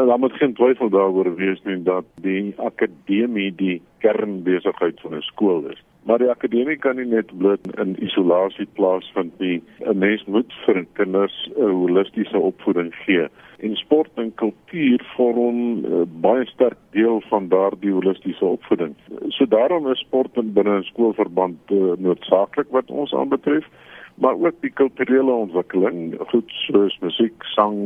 Ja, daar moet geen twyfel daaroor wees nie dat die akademie die kernbesigheid van 'n skool is. Maar die akademie kan nie net bloot in isolasie plaasvind nie. 'n Mens moet vir kinders 'n holistiese opvoeding gee. En sport en kultuur vorm uh, baie sterk deel van daardie holistiese opvoeding. So daarom is sport binne 'n skoolverband uh, noodsaaklik wat ons aanbetref maar ook die kulturele ontwikkeling, goed soos musiek, sang,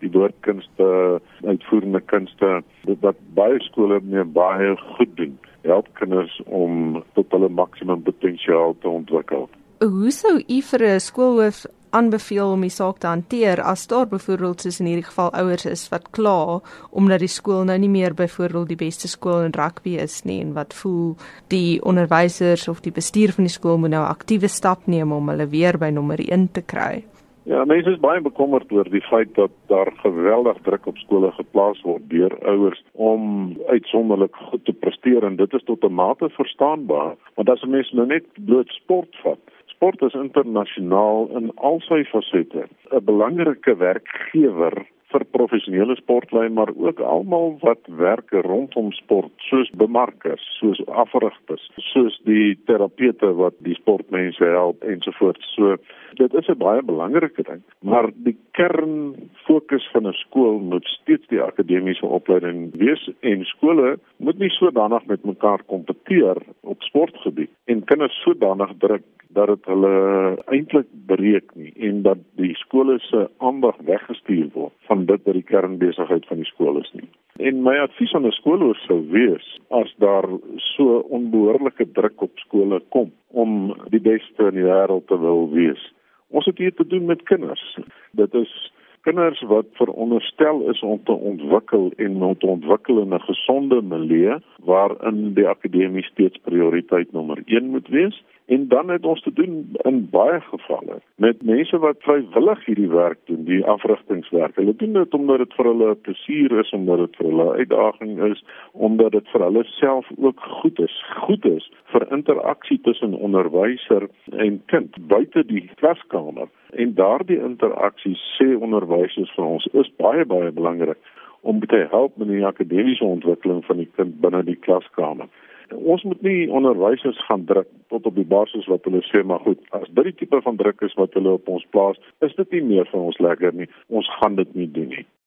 die woordkunste, uitvoerende kunste, dit wat baie skole mee baie goed doen. Help kinders om tot hulle maksimum potensiaal te ontwikkel. Hoe sou u vir 'n skoolhoof aanbeveel om die saak te hanteer as daar byvoorbeeld soos in hierdie geval ouers is wat kla omdat die skool nou nie meer byvoorbeeld die beste skool in rugby is nie en wat voel die onderwysers of die bestuur van die skool moet nou aktiewe stap neem om hulle weer by nommer 1 te kry. Ja, mense is baie bekommerd oor die feit dat daar geweldig druk op skole geplaas word deur ouers om uitsonderlik goed te presteer en dit is tot 'n mate verstaanbaar, want as 'n mens nou net bloot sport vat, sport is internasionaal in al sy fasette 'n belangrike werkgewer vir professionele sportlei maar ook almal wat werk rondom sport soos bemarkers, soos afrigters, soos die terapeute wat die sportmense help ensovoorts. So dit is 'n baie belangrike ding, maar die kern fokus van 'n skool moet steeds die akademiese opleiding wees en skole moet nie sodanig met mekaar kompeteer op sportgebied kinders sodanig druk dat dit hulle eintlik breek nie en dat die skole se aandag weggestuur word van dit wat die kernbesigheid van die skool is nie. En my advies aan 'n skoolhoof sou wees as daar so onbehoorlike druk op skole kom om die beste in die wêreld te wil wees. Ons het hier te doen met kinders. Dit is kinders wat veronderstel is om te ontwikkel en om te ontwikkel in 'n gesonde milieu waarin die akademie steeds prioriteit nommer 1 moet wees en dan het ons te doen in baie gevalle met mense wat vrywillig hierdie werk doen, die afrigtingswerk. Hulle doen dit omdat dit vir hulle 'n plesier is, omdat dit vir hulle 'n uitdaging is, omdat dit vir hulle self ook goed is. Goed is vir interaksie tussen onderwyser en kind buite die klaskamer en daardie interaksie sê onderwysers vir ons is baie baie belangrik om te help met die akademiese ontwikkeling van die kind binne die klaskamer. Ons moet nie onderwysers gaan druk tot op die basis wat hulle sê maar goed, as dit die tipe van druk is wat hulle op ons plaas, is dit nie meer vir ons lekker nie. Ons gaan dit nie doen nie.